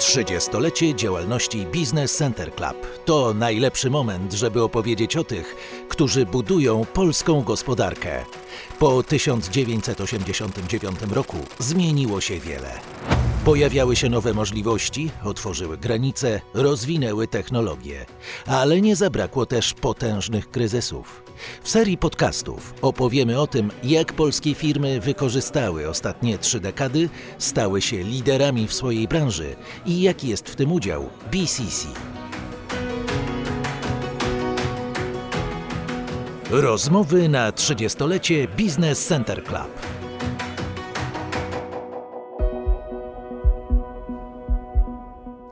30-lecie działalności Business Center Club to najlepszy moment, żeby opowiedzieć o tych, którzy budują polską gospodarkę. Po 1989 roku zmieniło się wiele. Pojawiały się nowe możliwości, otworzyły granice, rozwinęły technologie, ale nie zabrakło też potężnych kryzysów. W serii podcastów opowiemy o tym, jak polskie firmy wykorzystały ostatnie trzy dekady, stały się liderami w swojej branży i jaki jest w tym udział BCC. Rozmowy na 30-lecie Business Center Club.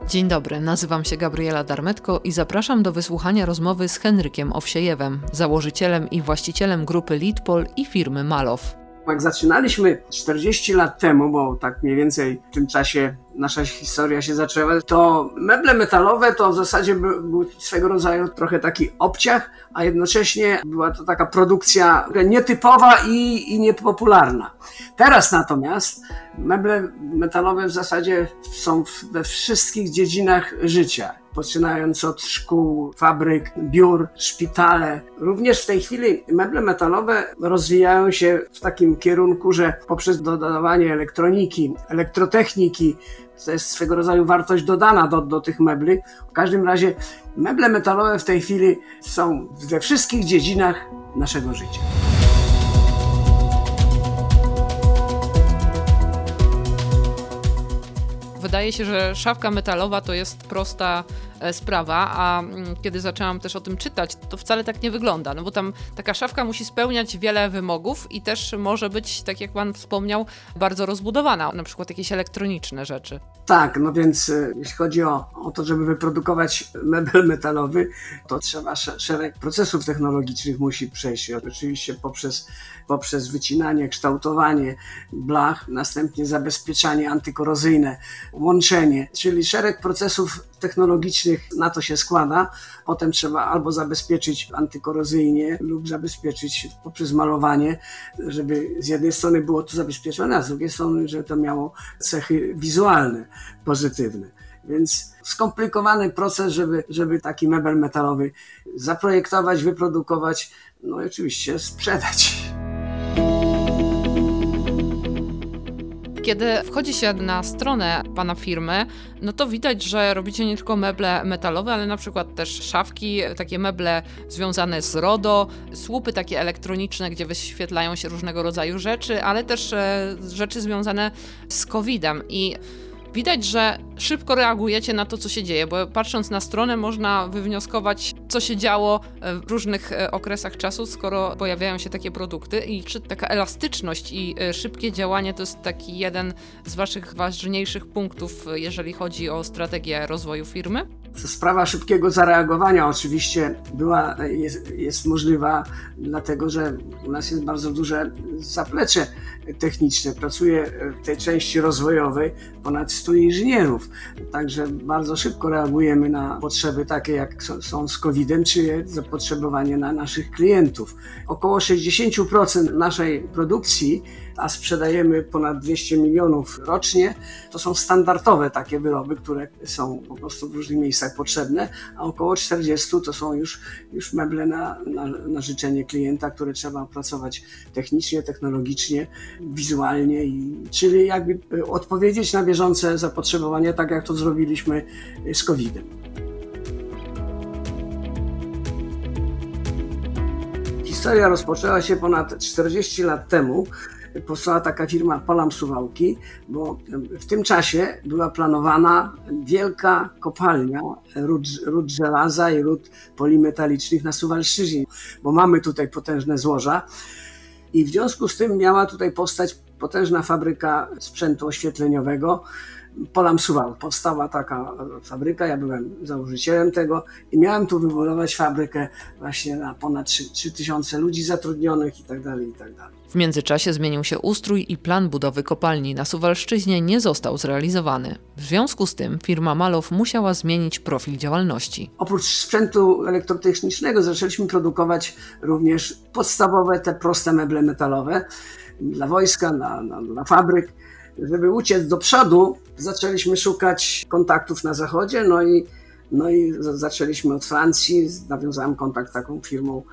Dzień dobry, nazywam się Gabriela Darmetko i zapraszam do wysłuchania rozmowy z Henrykiem Owsiejewem, założycielem i właścicielem grupy Litpol i firmy Malow. Jak zaczynaliśmy 40 lat temu, bo tak mniej więcej w tym czasie nasza historia się zaczęła, to meble metalowe to w zasadzie był, swego rodzaju trochę taki obciach, a jednocześnie była to taka produkcja nietypowa i, i niepopularna. Teraz natomiast meble metalowe w zasadzie są we wszystkich dziedzinach życia poczynając od szkół, fabryk, biur, szpitale. Również w tej chwili meble metalowe rozwijają się w takim kierunku, że poprzez dodawanie elektroniki, elektrotechniki, to jest swego rodzaju wartość dodana do, do tych mebli. W każdym razie meble metalowe w tej chwili są we wszystkich dziedzinach naszego życia. Wydaje się, że szafka metalowa to jest prosta sprawa, a mm, kiedy zaczęłam też o tym czytać, to wcale tak nie wygląda, no bo tam taka szafka musi spełniać wiele wymogów i też może być, tak jak pan wspomniał, bardzo rozbudowana, na przykład jakieś elektroniczne rzeczy. Tak, no więc e, jeśli chodzi o, o to, żeby wyprodukować mebel metalowy, to trzeba szereg procesów technologicznych musi przejść. Oczywiście poprzez, poprzez wycinanie, kształtowanie blach, następnie zabezpieczanie antykorozyjne, łączenie, czyli szereg procesów technologicznych na to się składa. Potem trzeba albo zabezpieczyć antykorozyjnie lub zabezpieczyć poprzez malowanie, żeby z jednej strony było to zabezpieczone, a z drugiej strony, żeby to miało cechy wizualne, pozytywne. Więc skomplikowany proces, żeby, żeby taki mebel metalowy zaprojektować, wyprodukować, no i oczywiście sprzedać. Kiedy wchodzi się na stronę pana firmy, no to widać, że robicie nie tylko meble metalowe, ale na przykład też szafki, takie meble związane z RODO, słupy takie elektroniczne, gdzie wyświetlają się różnego rodzaju rzeczy, ale też e, rzeczy związane z COVID-em. I Widać, że szybko reagujecie na to, co się dzieje, bo patrząc na stronę można wywnioskować, co się działo w różnych e, okresach czasu, skoro pojawiają się takie produkty. I czy taka elastyczność i e, szybkie działanie to jest taki jeden z Waszych ważniejszych punktów, jeżeli chodzi o strategię rozwoju firmy? Sprawa szybkiego zareagowania oczywiście była, jest, jest możliwa, dlatego że u nas jest bardzo duże zaplecze techniczne. Pracuje w tej części rozwojowej ponad 100 inżynierów, także bardzo szybko reagujemy na potrzeby takie, jak są z COVID-em, czy zapotrzebowanie na naszych klientów. Około 60% naszej produkcji a sprzedajemy ponad 200 milionów rocznie, to są standardowe takie wyroby, które są po prostu w różnych miejscach potrzebne, a około 40 to są już, już meble na, na, na życzenie klienta, które trzeba opracować technicznie, technologicznie, wizualnie, i, czyli jakby odpowiedzieć na bieżące zapotrzebowanie, tak jak to zrobiliśmy z COVID-em. Historia rozpoczęła się ponad 40 lat temu, powstała taka firma Polam Suwałki, bo w tym czasie była planowana wielka kopalnia ród, ród żelaza i ród polimetalicznych na Suwalszczyźnie, bo mamy tutaj potężne złoża. I w związku z tym miała tutaj powstać potężna fabryka sprzętu oświetleniowego, Polam Suwal. Powstała taka fabryka, ja byłem założycielem tego i miałem tu wybudować fabrykę właśnie na ponad 3000 ludzi zatrudnionych i tak dalej, i tak dalej. W międzyczasie zmienił się ustrój i plan budowy kopalni na Suwalszczyźnie nie został zrealizowany. W związku z tym firma Malow musiała zmienić profil działalności. Oprócz sprzętu elektrotechnicznego zaczęliśmy produkować również podstawowe, te proste meble metalowe dla wojska, dla, dla, dla fabryk. Żeby uciec do przodu, zaczęliśmy szukać kontaktów na zachodzie, no i, no i zaczęliśmy od Francji. Nawiązałem kontakt z taką firmą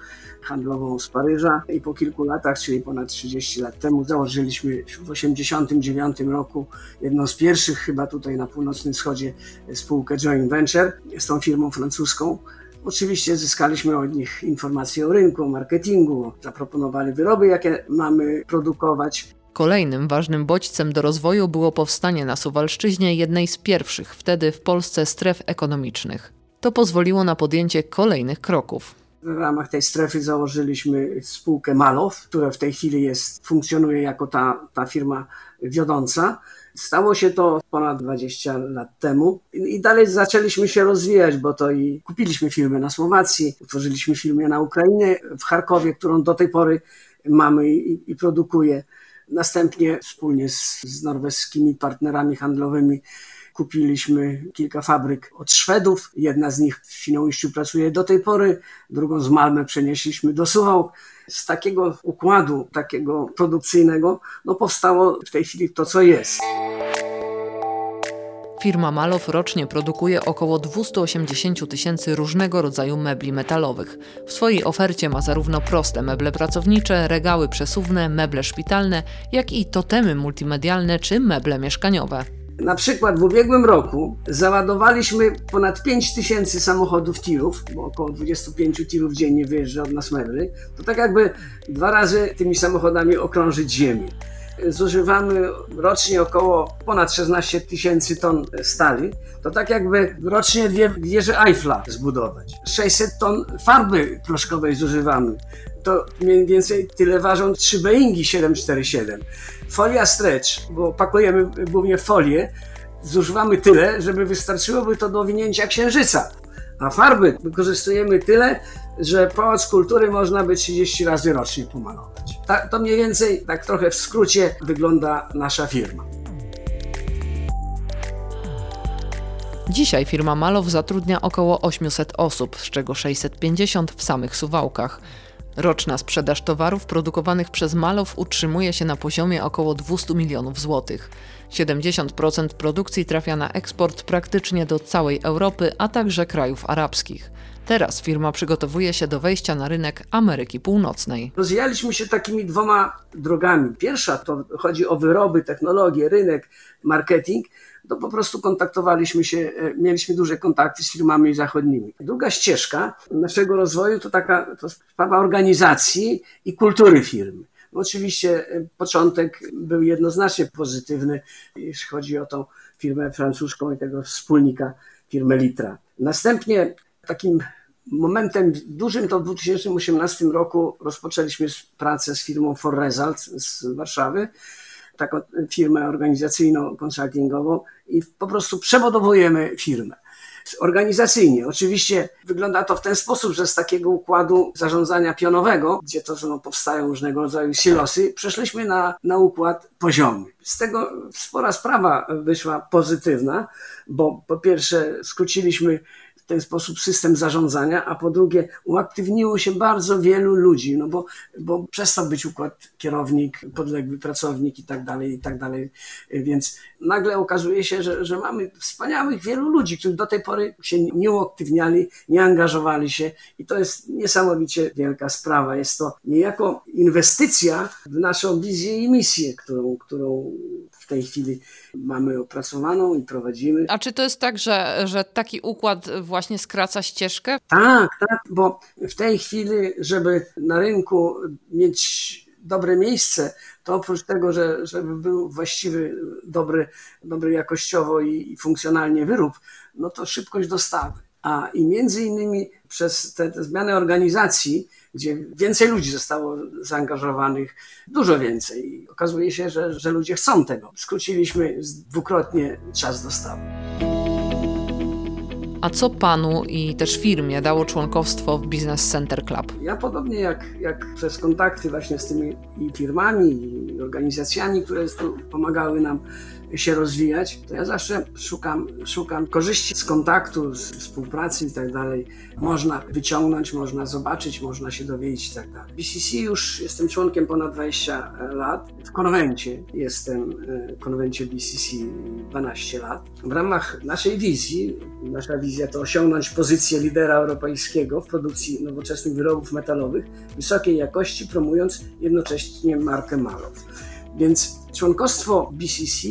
handlową z Paryża i po kilku latach, czyli ponad 30 lat temu, założyliśmy w 1989 roku jedną z pierwszych chyba tutaj na północnym wschodzie spółkę joint venture z tą firmą francuską. Oczywiście zyskaliśmy od nich informacje o rynku, o marketingu, zaproponowali wyroby, jakie mamy produkować. Kolejnym ważnym bodźcem do rozwoju było powstanie na Suwalszczyźnie jednej z pierwszych wtedy w Polsce stref ekonomicznych. To pozwoliło na podjęcie kolejnych kroków. W ramach tej strefy założyliśmy spółkę Malow, która w tej chwili jest, funkcjonuje jako ta, ta firma wiodąca. Stało się to ponad 20 lat temu i dalej zaczęliśmy się rozwijać, bo to i kupiliśmy firmę na Słowacji, utworzyliśmy firmę na Ukrainie, w Charkowie, którą do tej pory mamy i, i produkuje. Następnie wspólnie z, z norweskimi partnerami handlowymi kupiliśmy kilka fabryk od Szwedów. Jedna z nich w Świnoujściu pracuje do tej pory, drugą z Malmę przenieśliśmy do Suwałk. Z takiego układu, takiego produkcyjnego, no powstało w tej chwili to, co jest. Firma Malow rocznie produkuje około 280 tysięcy różnego rodzaju mebli metalowych. W swojej ofercie ma zarówno proste meble pracownicze, regały przesuwne, meble szpitalne, jak i totemy multimedialne czy meble mieszkaniowe. Na przykład w ubiegłym roku załadowaliśmy ponad 5 tysięcy samochodów tirów, bo około 25 tirów dziennie wyjeżdża od nas mebli. To tak jakby dwa razy tymi samochodami okrążyć ziemię. Zużywamy rocznie około ponad 16 tysięcy ton stali. To tak jakby rocznie dwie wieże Eiffla zbudować. 600 ton farby proszkowej zużywamy to mniej więcej tyle ważą trzy Boeingi 747. Folia stretch, bo pakujemy głównie folię, zużywamy tyle, żeby wystarczyłoby to do winięcia księżyca. A farby wykorzystujemy tyle, że Pałac Kultury można by 30 razy rocznie pomalować. Ta, to mniej więcej, tak trochę w skrócie, wygląda nasza firma. Dzisiaj firma Malow zatrudnia około 800 osób, z czego 650 w samych Suwałkach. Roczna sprzedaż towarów produkowanych przez Malow utrzymuje się na poziomie około 200 milionów złotych. 70% produkcji trafia na eksport praktycznie do całej Europy, a także krajów arabskich. Teraz firma przygotowuje się do wejścia na rynek Ameryki Północnej. Rozwijaliśmy się takimi dwoma drogami. Pierwsza to chodzi o wyroby, technologię, rynek, marketing to po prostu kontaktowaliśmy się, e, mieliśmy duże kontakty z firmami zachodnimi. Druga ścieżka naszego rozwoju to taka to sprawa organizacji i kultury firmy. Oczywiście e, początek był jednoznacznie pozytywny, jeśli chodzi o tą firmę francuską i tego wspólnika, firmę Litra. Następnie takim momentem dużym to w 2018 roku rozpoczęliśmy pracę z firmą For Result z Warszawy, taką firmę organizacyjną, konsultingową i po prostu przebudowujemy firmę. Organizacyjnie. Oczywiście wygląda to w ten sposób, że z takiego układu zarządzania pionowego, gdzie to no, powstają różnego rodzaju silosy, przeszliśmy na, na układ poziomy. Z tego spora sprawa wyszła pozytywna, bo po pierwsze skróciliśmy w ten sposób system zarządzania, a po drugie uaktywniło się bardzo wielu ludzi, no bo, bo przestał być układ kierownik, podległy pracownik i tak dalej, i tak dalej. Więc nagle okazuje się, że, że mamy wspaniałych wielu ludzi, którzy do tej pory się nie uaktywniali, nie angażowali się i to jest niesamowicie wielka sprawa. Jest to niejako inwestycja w naszą wizję i misję, którą, którą w tej chwili mamy opracowaną i prowadzimy. A czy to jest tak, że, że taki układ właśnie skraca ścieżkę? Tak, tak, bo w tej chwili, żeby na rynku mieć dobre miejsce, to oprócz tego, że, żeby był właściwy, dobry, dobry jakościowo i, i funkcjonalnie wyrób, no to szybkość dostawy. A i między innymi przez te, te zmiany organizacji, gdzie więcej ludzi zostało zaangażowanych, dużo więcej. I okazuje się, że, że ludzie chcą tego. Skróciliśmy dwukrotnie czas dostawy. A co panu i też firmie dało członkostwo w Business Center Club? Ja podobnie jak, jak przez kontakty właśnie z tymi firmami, i organizacjami, które pomagały nam się rozwijać, to ja zawsze szukam, szukam korzyści z kontaktu, z współpracy i tak dalej. Można wyciągnąć, można zobaczyć, można się dowiedzieć i tak dalej. BCC już jestem członkiem ponad 20 lat. W konwencie jestem, w e, konwencie BCC 12 lat. W ramach naszej wizji, nasza wizja to osiągnąć pozycję lidera europejskiego w produkcji nowoczesnych wyrobów metalowych wysokiej jakości, promując jednocześnie markę Malow. Więc członkostwo BCC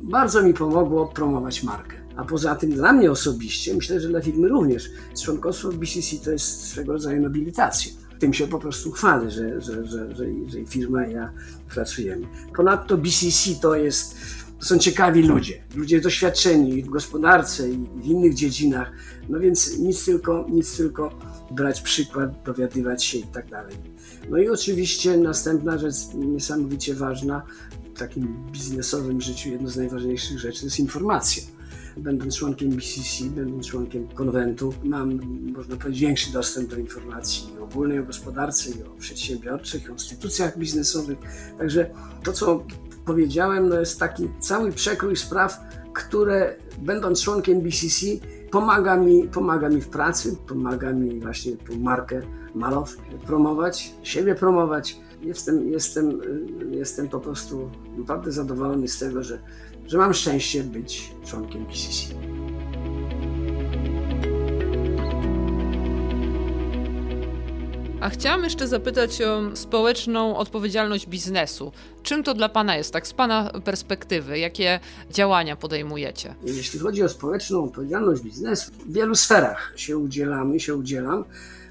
bardzo mi pomogło promować markę. A poza tym dla mnie osobiście, myślę, że dla firmy również, członkostwo w BCC to jest swego rodzaju nobilitacja. Tym się po prostu chwalę, że, że, że, że, firma i ja pracujemy. Ponadto BCC to jest są ciekawi ludzie, ludzie doświadczeni w gospodarce i w innych dziedzinach, no więc nic tylko, nic tylko brać przykład, dowiadywać się i tak dalej. No i oczywiście następna rzecz niesamowicie ważna takim biznesowym życiu, jedno z najważniejszych rzeczy jest informacja. Będąc członkiem BCC, będąc członkiem konwentu, mam, można powiedzieć, większy dostęp do informacji ogólnej, o gospodarce, i o przedsiębiorczych, o instytucjach biznesowych. Także to, co powiedziałem, no jest taki cały przekrój spraw, które będąc członkiem BCC pomaga mi, pomaga mi w pracy, pomaga mi właśnie tą markę Malow promować, siebie promować. Jestem, jestem, jestem po prostu naprawdę zadowolony z tego, że, że mam szczęście być członkiem BCC. A chciałam jeszcze zapytać o społeczną odpowiedzialność biznesu. Czym to dla Pana jest, tak z Pana perspektywy? Jakie działania podejmujecie? Jeśli chodzi o społeczną odpowiedzialność biznesu, w wielu sferach się udzielamy, się udzielam.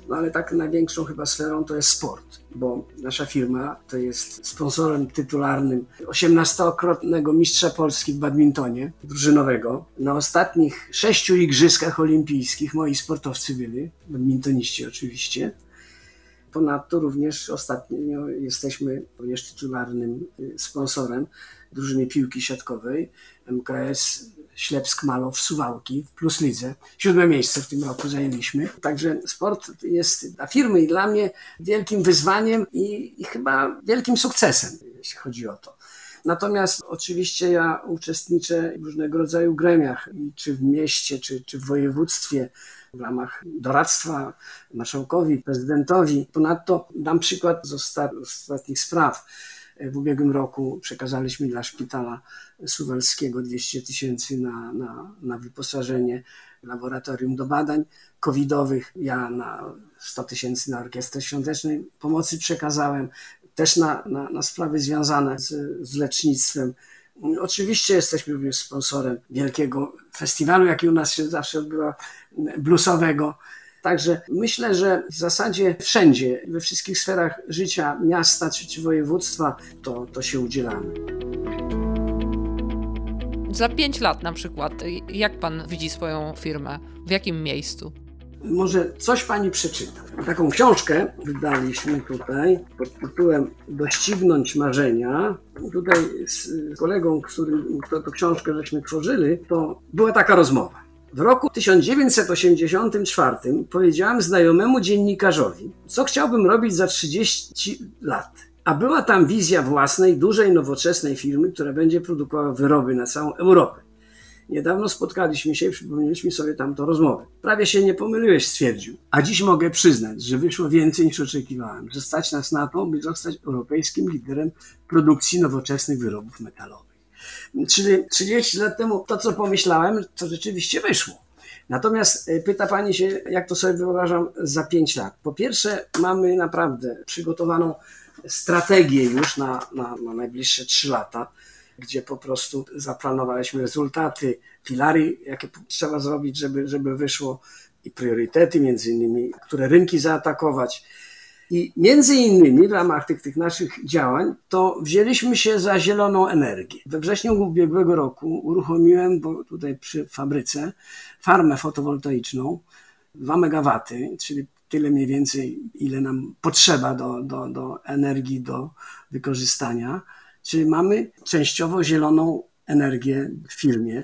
No ale tak największą chyba sferą to jest sport, bo nasza firma to jest sponsorem tytularnym 18-krotnego mistrza Polski w badmintonie drużynowego. Na ostatnich sześciu igrzyskach olimpijskich moi sportowcy byli, badmintoniści oczywiście. Ponadto również ostatnio jesteśmy również tytularnym y, sponsorem drużyny piłki siatkowej MKS Ślepsk Malow Suwałki w Plus Lidze. Siódme miejsce w tym roku zajęliśmy. Także sport jest dla firmy i dla mnie wielkim wyzwaniem i, i chyba wielkim sukcesem, jeśli chodzi o to. Natomiast oczywiście ja uczestniczę w różnego rodzaju gremiach, czy w mieście, czy, czy w województwie, w ramach doradztwa marszałkowi, prezydentowi. Ponadto dam przykład z ostatnich spraw. W ubiegłym roku przekazaliśmy dla szpitala suwalskiego 200 tysięcy na, na, na wyposażenie laboratorium do badań covidowych. Ja na 100 tysięcy na Orkiestrę Świątecznej Pomocy przekazałem, też na, na, na sprawy związane z, z lecznictwem. Oczywiście jesteśmy również sponsorem wielkiego festiwalu, jaki u nas się zawsze odbywa, bluesowego. Także myślę, że w zasadzie wszędzie, we wszystkich sferach życia miasta czy, czy województwa, to, to się udzielamy. Za pięć lat na przykład, jak pan widzi swoją firmę? W jakim miejscu? Może coś pani przeczyta. Taką książkę wydaliśmy tutaj pod tytułem Doścignąć marzenia. Tutaj z kolegą, którym kto tę książkę żeśmy tworzyli, to była taka rozmowa. W roku 1984 powiedziałam znajomemu dziennikarzowi, co chciałbym robić za 30 lat. A była tam wizja własnej, dużej, nowoczesnej firmy, która będzie produkowała wyroby na całą Europę. Niedawno spotkaliśmy się i przypomnieliśmy sobie tamtą rozmowę. Prawie się nie pomyliłeś, stwierdził. A dziś mogę przyznać, że wyszło więcej niż oczekiwałem, że stać nas na to, by zostać europejskim liderem produkcji nowoczesnych wyrobów metalowych. Czyli 30 lat temu to, co pomyślałem, to rzeczywiście wyszło. Natomiast e, pyta Pani się, jak to sobie wyobrażam za 5 lat. Po pierwsze, mamy naprawdę przygotowaną strategię już na, na, na najbliższe 3 lata, gdzie po prostu zaplanowaliśmy rezultaty, filary, jakie trzeba zrobić, żeby, żeby wyszło i priorytety między innymi, które rynki zaatakować i między innymi w ramach tych, tych naszych działań to wzięliśmy się za zieloną energię. We wrześniu ubiegłego roku uruchomiłem, bo tutaj przy fabryce, farmę fotowoltaiczną 2 MW, czyli tyle mniej więcej, ile nam potrzeba do, do, do energii do wykorzystania. Czyli mamy częściowo zieloną energię w firmie.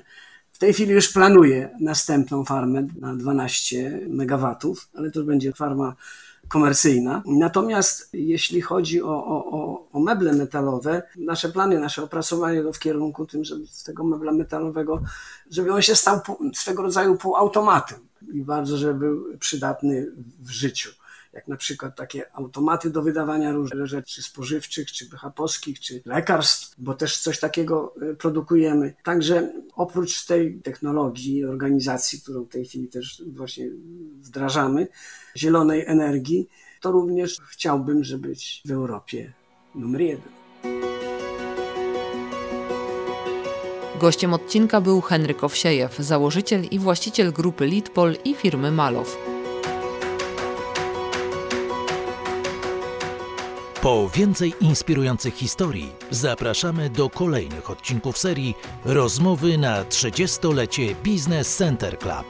W tej chwili już planuję następną farmę na 12 MW, ale to będzie farma komercyjna. Natomiast jeśli chodzi o, o, o meble metalowe, nasze plany, nasze opracowanie to w kierunku tym, żeby z tego mebla metalowego, żeby on się stał swego rodzaju półautomatem i bardzo, żeby był przydatny w życiu jak na przykład takie automaty do wydawania różnych rzeczy spożywczych, czy BHP-owskich, czy lekarstw, bo też coś takiego y, produkujemy. Także oprócz tej technologii, organizacji, którą w tej chwili też właśnie wdrażamy, zielonej energii, to również chciałbym, żeby być w Europie numer jeden. Gościem odcinka był Henryk Owsiejew, założyciel i właściciel grupy Litpol i firmy Malow. Po więcej inspirujących historii zapraszamy do kolejnych odcinków serii Rozmowy na 30-lecie Business Center Club.